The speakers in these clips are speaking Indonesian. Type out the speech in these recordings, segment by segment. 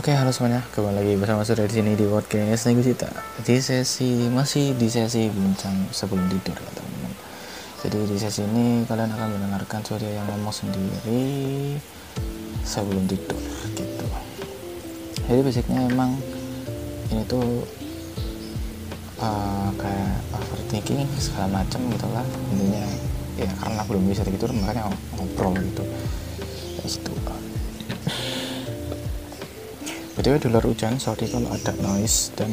Oke, halo semuanya. Kembali lagi bersama saya di sini di podcast Nego Cita. Di sesi masih di sesi bincang sebelum tidur ya teman-teman. Jadi di sesi ini kalian akan mendengarkan suara yang ngomong sendiri sebelum tidur gitu. Jadi basicnya emang ini tuh uh, kayak overthinking segala macam gitu lah intinya ya karena belum bisa tidur makanya ngobrol gitu kayak gitu btw di luar hujan sorry kalau ada noise dan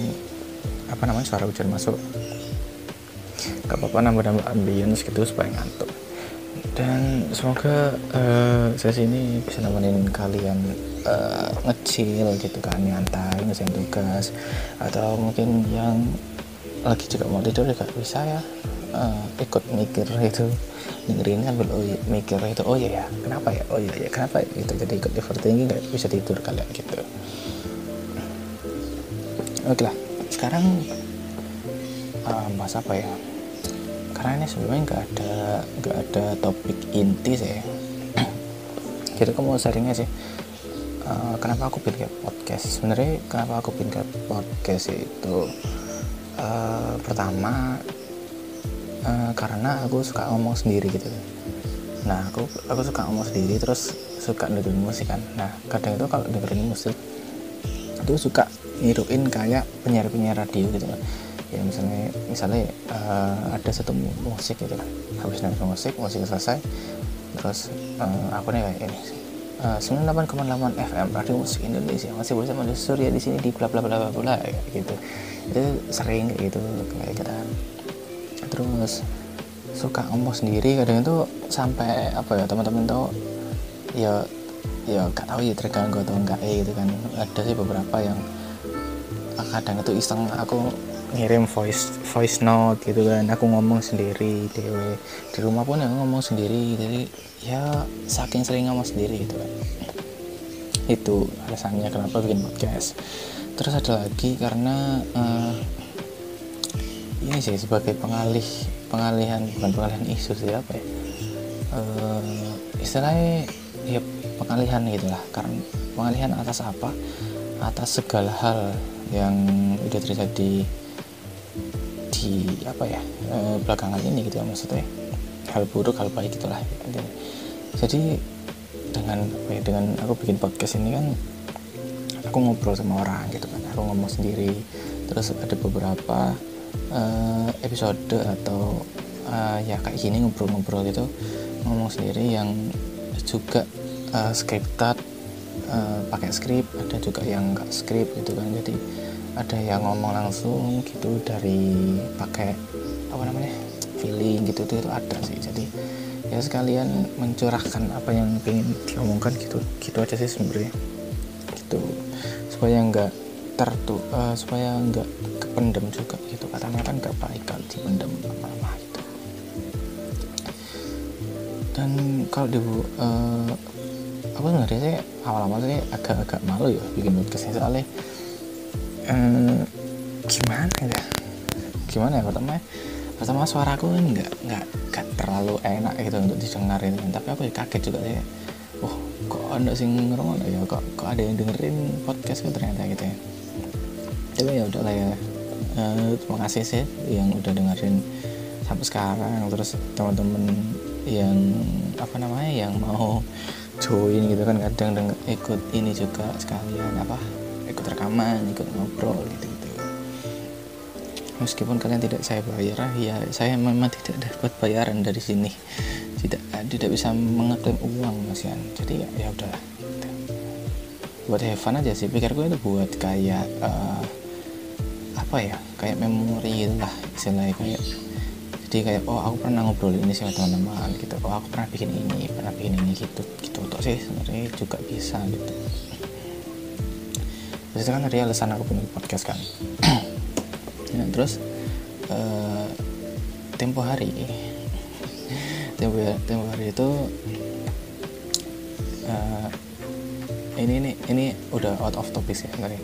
apa namanya suara hujan masuk. Gak apa-apa nambah-nambah ambience gitu supaya ngantuk. Dan semoga uh, sesi ini bisa nemenin kalian uh, ngecil gitu kan nyantai ngerjain tugas atau mungkin yang lagi juga mau tidur juga bisa ya uh, ikut mikir itu dengerin kan oh iya, mikir itu oh iya ya kenapa ya oh iya ya kenapa ya itu jadi ikut overthinking nggak bisa tidur kalian gitu oke lah. Sekarang uh, bahas apa ya? Karena ini sebenarnya nggak ada nggak ada topik inti sih. Jadi aku mau sharingnya sih uh, kenapa aku bikin podcast? Sebenarnya kenapa aku bikin podcast itu uh, pertama uh, karena aku suka ngomong sendiri gitu. Nah aku aku suka ngomong sendiri terus suka dengerin musik kan. Nah kadang itu kalau dengerin musik itu suka niruin kayak penyiar-penyiar radio gitu kan. Ya misalnya misalnya uh, ada satu musik gitu kan. Habis nonton musik musik selesai terus uh, aku nih kayak ini uh, 98,8 FM radio musik Indonesia. Masih bersama Surya di sini di bla bla bla bla bla gitu. Itu sering gitu kayak kita terus suka ngomong sendiri kadang itu sampai apa ya teman-teman tuh ya ya gak tahu ya terganggu atau enggak ya gitu kan. Ada sih beberapa yang kadang itu iseng aku ngirim voice voice note gitu kan. Aku ngomong sendiri dewe di rumah pun aku ngomong sendiri jadi ya saking sering ngomong sendiri gitu kan. Itu alasannya kenapa bikin podcast. Terus ada lagi karena uh, ini sih sebagai pengalih pengalihan bukan pengalihan isu sih apa ya? Uh, istilahnya ya pengalihan gitulah karena pengalihan atas apa? Atas segala hal yang udah terjadi di apa ya e, belakangan ini gitu ya maksudnya. Hal buruk hal baik itulah jadi dengan apa ya, dengan aku bikin podcast ini kan aku ngobrol sama orang gitu kan. Aku ngomong sendiri terus ada beberapa uh, episode atau uh, ya kayak gini ngobrol-ngobrol gitu ngomong sendiri yang juga uh, scripted uh, pakai skrip ada juga yang nggak skrip gitu kan. Jadi ada yang ngomong langsung gitu dari pakai apa namanya feeling gitu itu, itu ada sih. Jadi ya sekalian mencurahkan apa yang pengen diomongkan gitu gitu aja sih sebenarnya. Gitu. Supaya nggak tertu uh, supaya nggak kependem juga gitu. Katanya kan nggak baik kalau dipendem lama-lama gitu. Dan kalau di uh, aku sebenarnya sih? Awal-awal sih agak-agak malu ya bikin podcast soalnya. Eh, gimana ya? Gimana ya pertama pertama suaraku kan nggak nggak nggak terlalu enak gitu untuk didengar itu kan. Tapi aku ya kaget juga sih. Oh kok ada sih ngerungok ya? Kok kok ada yang dengerin podcast kan ternyata gitu ya? Tapi ya udahlah ya. Uh, terima kasih sih yang udah dengerin sampai sekarang. Terus teman-teman yang apa namanya yang mau join gitu kan kadang denger, ikut ini juga sekalian apa ikut rekaman ikut ngobrol gitu gitu meskipun kalian tidak saya bayar ya saya memang tidak dapat bayaran dari sini. Tidak tidak bisa mengeklaim uang mas Yan. Jadi ya, ya udahlah gitu. buat have fun aja sih pikirku itu buat kayak uh, apa ya kayak memori lah istilahnya. Kayak jadi kayak oh aku pernah ngobrol ini sama teman-teman gitu. Oh aku pernah bikin ini pernah bikin ini gitu gitu. Tuh sih sebenarnya juga bisa gitu. Terus kan tadi alasan aku punya podcast kan. Ya, terus uh, tempo hari. Tempo tempo hari itu uh, ini ini ini udah out of topic ya kali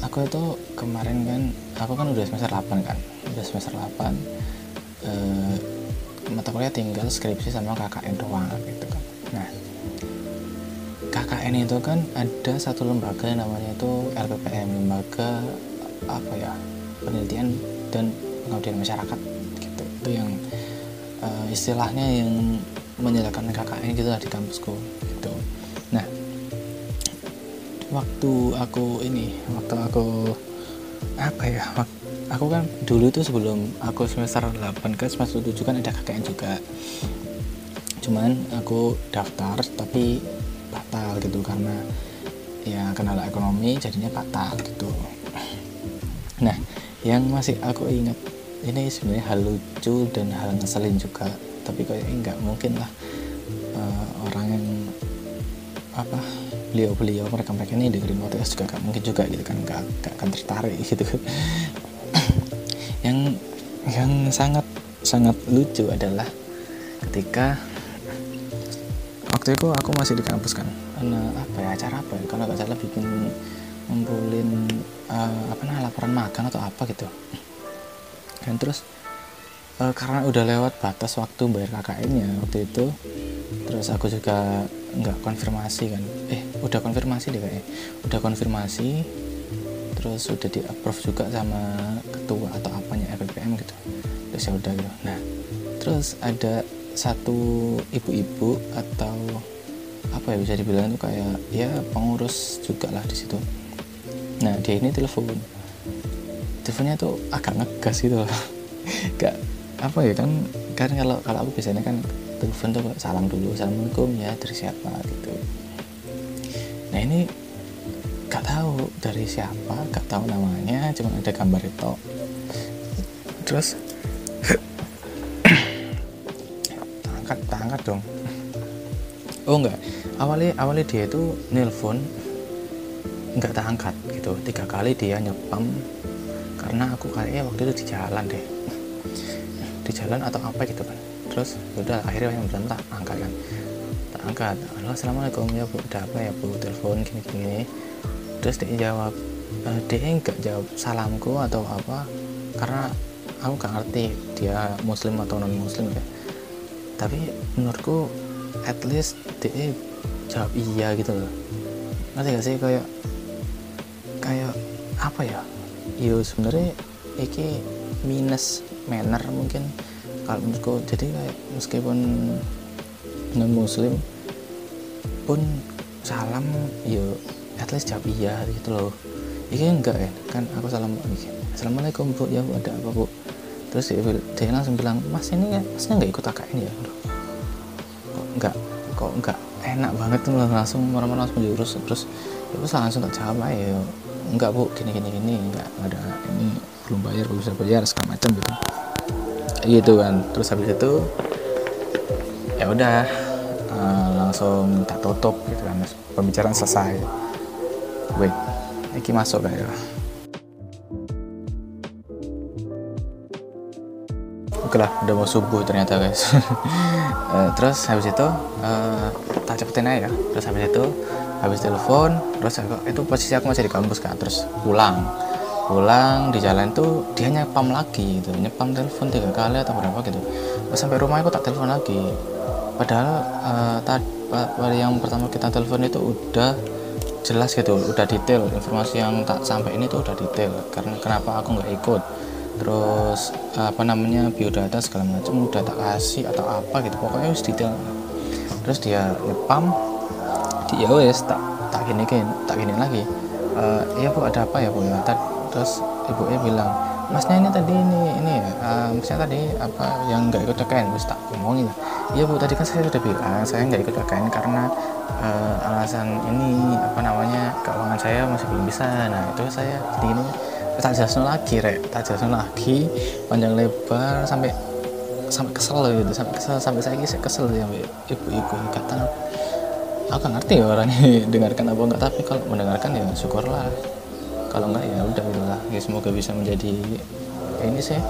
aku itu kemarin kan aku kan udah semester 8 kan udah semester 8 eh, mata kuliah tinggal skripsi sama KKN doang gitu kan. Nah KK KKN itu kan ada satu lembaga yang namanya itu LPPM lembaga apa ya penelitian dan pengabdian masyarakat gitu. Itu yang uh, istilahnya yang menyediakan KKN gitu lah di kampusku gitu. Nah waktu aku ini waktu aku apa ya aku kan dulu itu sebelum aku semester 8 ke semester 7 kan ada KKN juga. Cuman aku daftar tapi batal gitu karena ya kendala ekonomi jadinya batal gitu. Nah yang masih aku ingat ini sebenarnya hal lucu dan hal ngeselin juga. Tapi kayaknya nggak mungkin lah uh, orang yang apa beliau-beliau mereka-mereka ini dengerin podcast juga gak mungkin juga gitu kan gak, gak akan tertarik gitu yang yang sangat sangat lucu adalah ketika waktu itu aku masih di kampus kan. Nah, apa ya acara apa ya? Kalau nggak salah bikin ngumpulin uh, apa namanya laporan magang atau apa gitu. Dan terus uh, karena udah lewat batas waktu bayar KKN nya waktu itu terus aku juga nggak konfirmasi kan. Eh udah konfirmasi deh kayaknya. Udah konfirmasi terus udah di approve juga sama ketua atau apanya RPPM gitu. Terus ya udah gitu. Nah terus ada satu ibu-ibu atau apa ya bisa dibilang itu kayak ya pengurus juga lah di situ. Nah dia ini telepon. Teleponnya tuh agak ngegas gitu loh. Gak apa ya kan kan kalau kalau aku biasanya kan telepon tuh salam dulu assalamualaikum ya dari siapa? gitu. Nah ini gak tahu dari siapa gak tahu namanya cuma ada gambar itu. Terus angkat angkat dong. Oh enggak. Awalnya awalnya dia itu nelpon nggak tak angkat gitu. Tiga kali dia nyepam karena aku kayaknya waktu itu di jalan deh. Di jalan atau apa gitu kan terus udah akhirnya yang bilang tak angkat kan. Tak angkat. Halo assalamualaikum. Ya bu ada apa ya bu? Telepon gini gini terus dia jawab e, dia nggak jawab salamku atau apa karena aku nggak ngerti dia muslim atau non muslim ya. Tapi menurutku at least dia jawab iya gitu loh. Ngerti gak sih? Kayak kayak apa ya? Yo sebenarnya iki minus manner mungkin kalau menurutku. Jadi kayak meskipun non muslim pun salam yo at least iya gitu loh. Ini enggak ya? Kan aku salam assalamualaikum bu. Ya bu ada apa bu? Terus dia, dia langsung bilang mas ini ya masnya nggak ikut AKN ya? Kok enggak kok enggak enak banget tuh langsung marah-marah langsung jurus terus terus langsung tak jawab aja enggak bu gini gini gini enggak ada ini belum bayar belum bisa bayar segala macam gitu. Gitu kan. Terus habis itu ya udah uh, langsung tak tutup gitu kan. Pembicaraan selesai wait ini masuk kayak oke lah udah mau subuh ternyata guys. Uh, terus habis itu uh, tak cepetin aja ya. Terus habis itu habis telepon terus aku, itu posisi aku masih di kampus kan terus pulang. Pulang di jalan tuh dia nyepam lagi gitu. Nyepam telepon tiga kali atau berapa gitu. Terus sampai rumah aku tak telepon lagi. Padahal uh, tadi yang pertama kita telepon itu udah jelas gitu udah detail. Informasi yang tak sampai ini tuh udah detail. Karena kenapa aku nggak ikut? Terus apa namanya biodata segala macam udah tak kasih atau apa gitu. Pokoknya harus detail. Terus dia nyepam dia wes tak tak gini gini tak gini lagi. Uh, iya bu ada apa ya bu? Ya terus ibunya bilang masnya ini tadi ini ini ya uh, masnya tadi apa yang nggak ikut KKN terus tak ngomongin iya bu tadi kan saya sudah bilang saya nggak ikut KKN karena uh, alasan ini apa namanya keuangan saya masih belum bisa. Nah itu saya -gini tak jelasin lagi rek. Tak jelasin lagi panjang lebar sampai sampai kesel gitu. Sampai kesel sampai saya kisah kesel ya ibu-ibu. Kata aku ngerti ya orangnya dengarkan apa enggak tapi kalau mendengarkan ya syukurlah. Kalau enggak ya udah gitu ya semoga bisa menjadi ini sih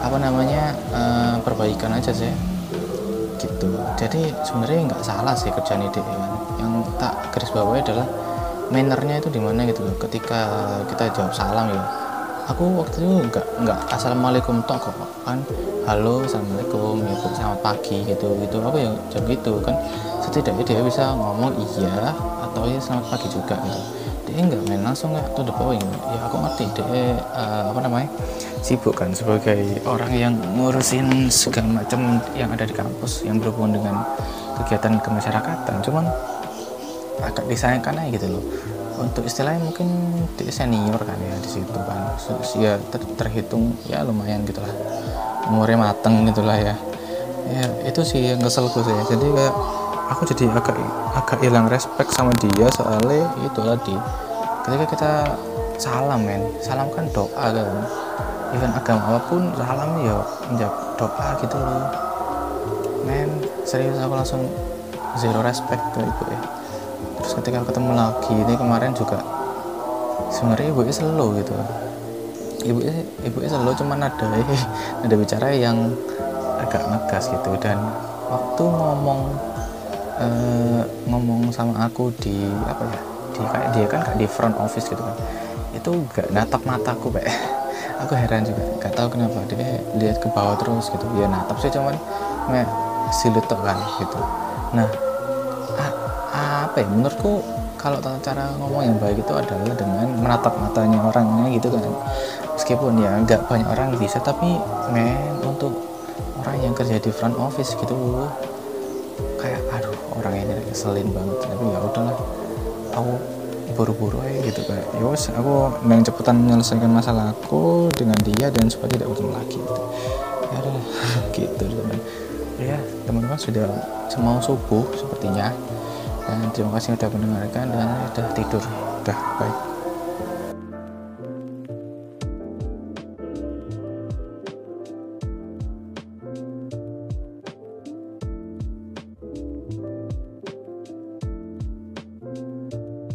apa namanya uh, perbaikan aja sih gitu. Jadi sebenarnya nggak salah sih kerjaan ide kan. Yang tak garis bawahi adalah mannernya itu di mana gitu loh ketika kita jawab salam ya aku waktu itu nggak nggak assalamualaikum tok kok kan halo assalamualaikum ya selamat pagi gitu. Gitu aku yang jam gitu kan. Setidaknya dia bisa ngomong iya atau ya selamat pagi juga gitu dia nggak main langsung nggak to the point ya aku ngerti dia uh, apa namanya sibuk kan sebagai orang yang ngurusin segala macam yang ada di kampus yang berhubungan dengan kegiatan kemasyarakatan. Cuman agak disayangkan aja gitu loh. Untuk istilahnya mungkin dia senior kan ya di situ kan. Ya ter terhitung ya lumayan gitulah umurnya mateng gitulah ya. Ya itu sih yang keselku sih. Jadi kayak aku jadi agak agak hilang respect sama dia soalnya itu tadi. Ketika kita salam men salam kan doa kan. Even agama apa pun salam ya menjawab doa gitu loh. Men serius aku langsung zero respect ke ibu ya. Terus ketika ketemu lagi ini kemarin juga sebenarnya ibu slow gitu. Ibu ibu slow cuman ada ada bicara yang agak ngegas gitu. Dan waktu ngomong uh, ngomong sama aku di apa ya di kayak dia kan di front office gitu kan. Itu gak natap mataku pak. Aku heran juga gak tahu kenapa. Dia lihat ke bawah terus gitu. Ya natap sih cuman me silut kan gitu. Nah apa ya menurutku kalau tata cara ngomong yang baik itu adalah dengan menatap matanya orangnya gitu kan. Meskipun ya nggak banyak orang bisa tapi men untuk orang yang kerja di front office gitu kayak aduh orang ini keselin banget tapi ya udahlah aku buru-buru aja gitu kayak ya wes aku main cepetan menyelesaikan masalah aku dengan dia dan supaya tidak ketemu lagi gitu. Ya udah gitu teman ya teman-teman sudah mau subuh sepertinya. Dan terima kasih sudah mendengarkan dan sudah tidur. Udah baik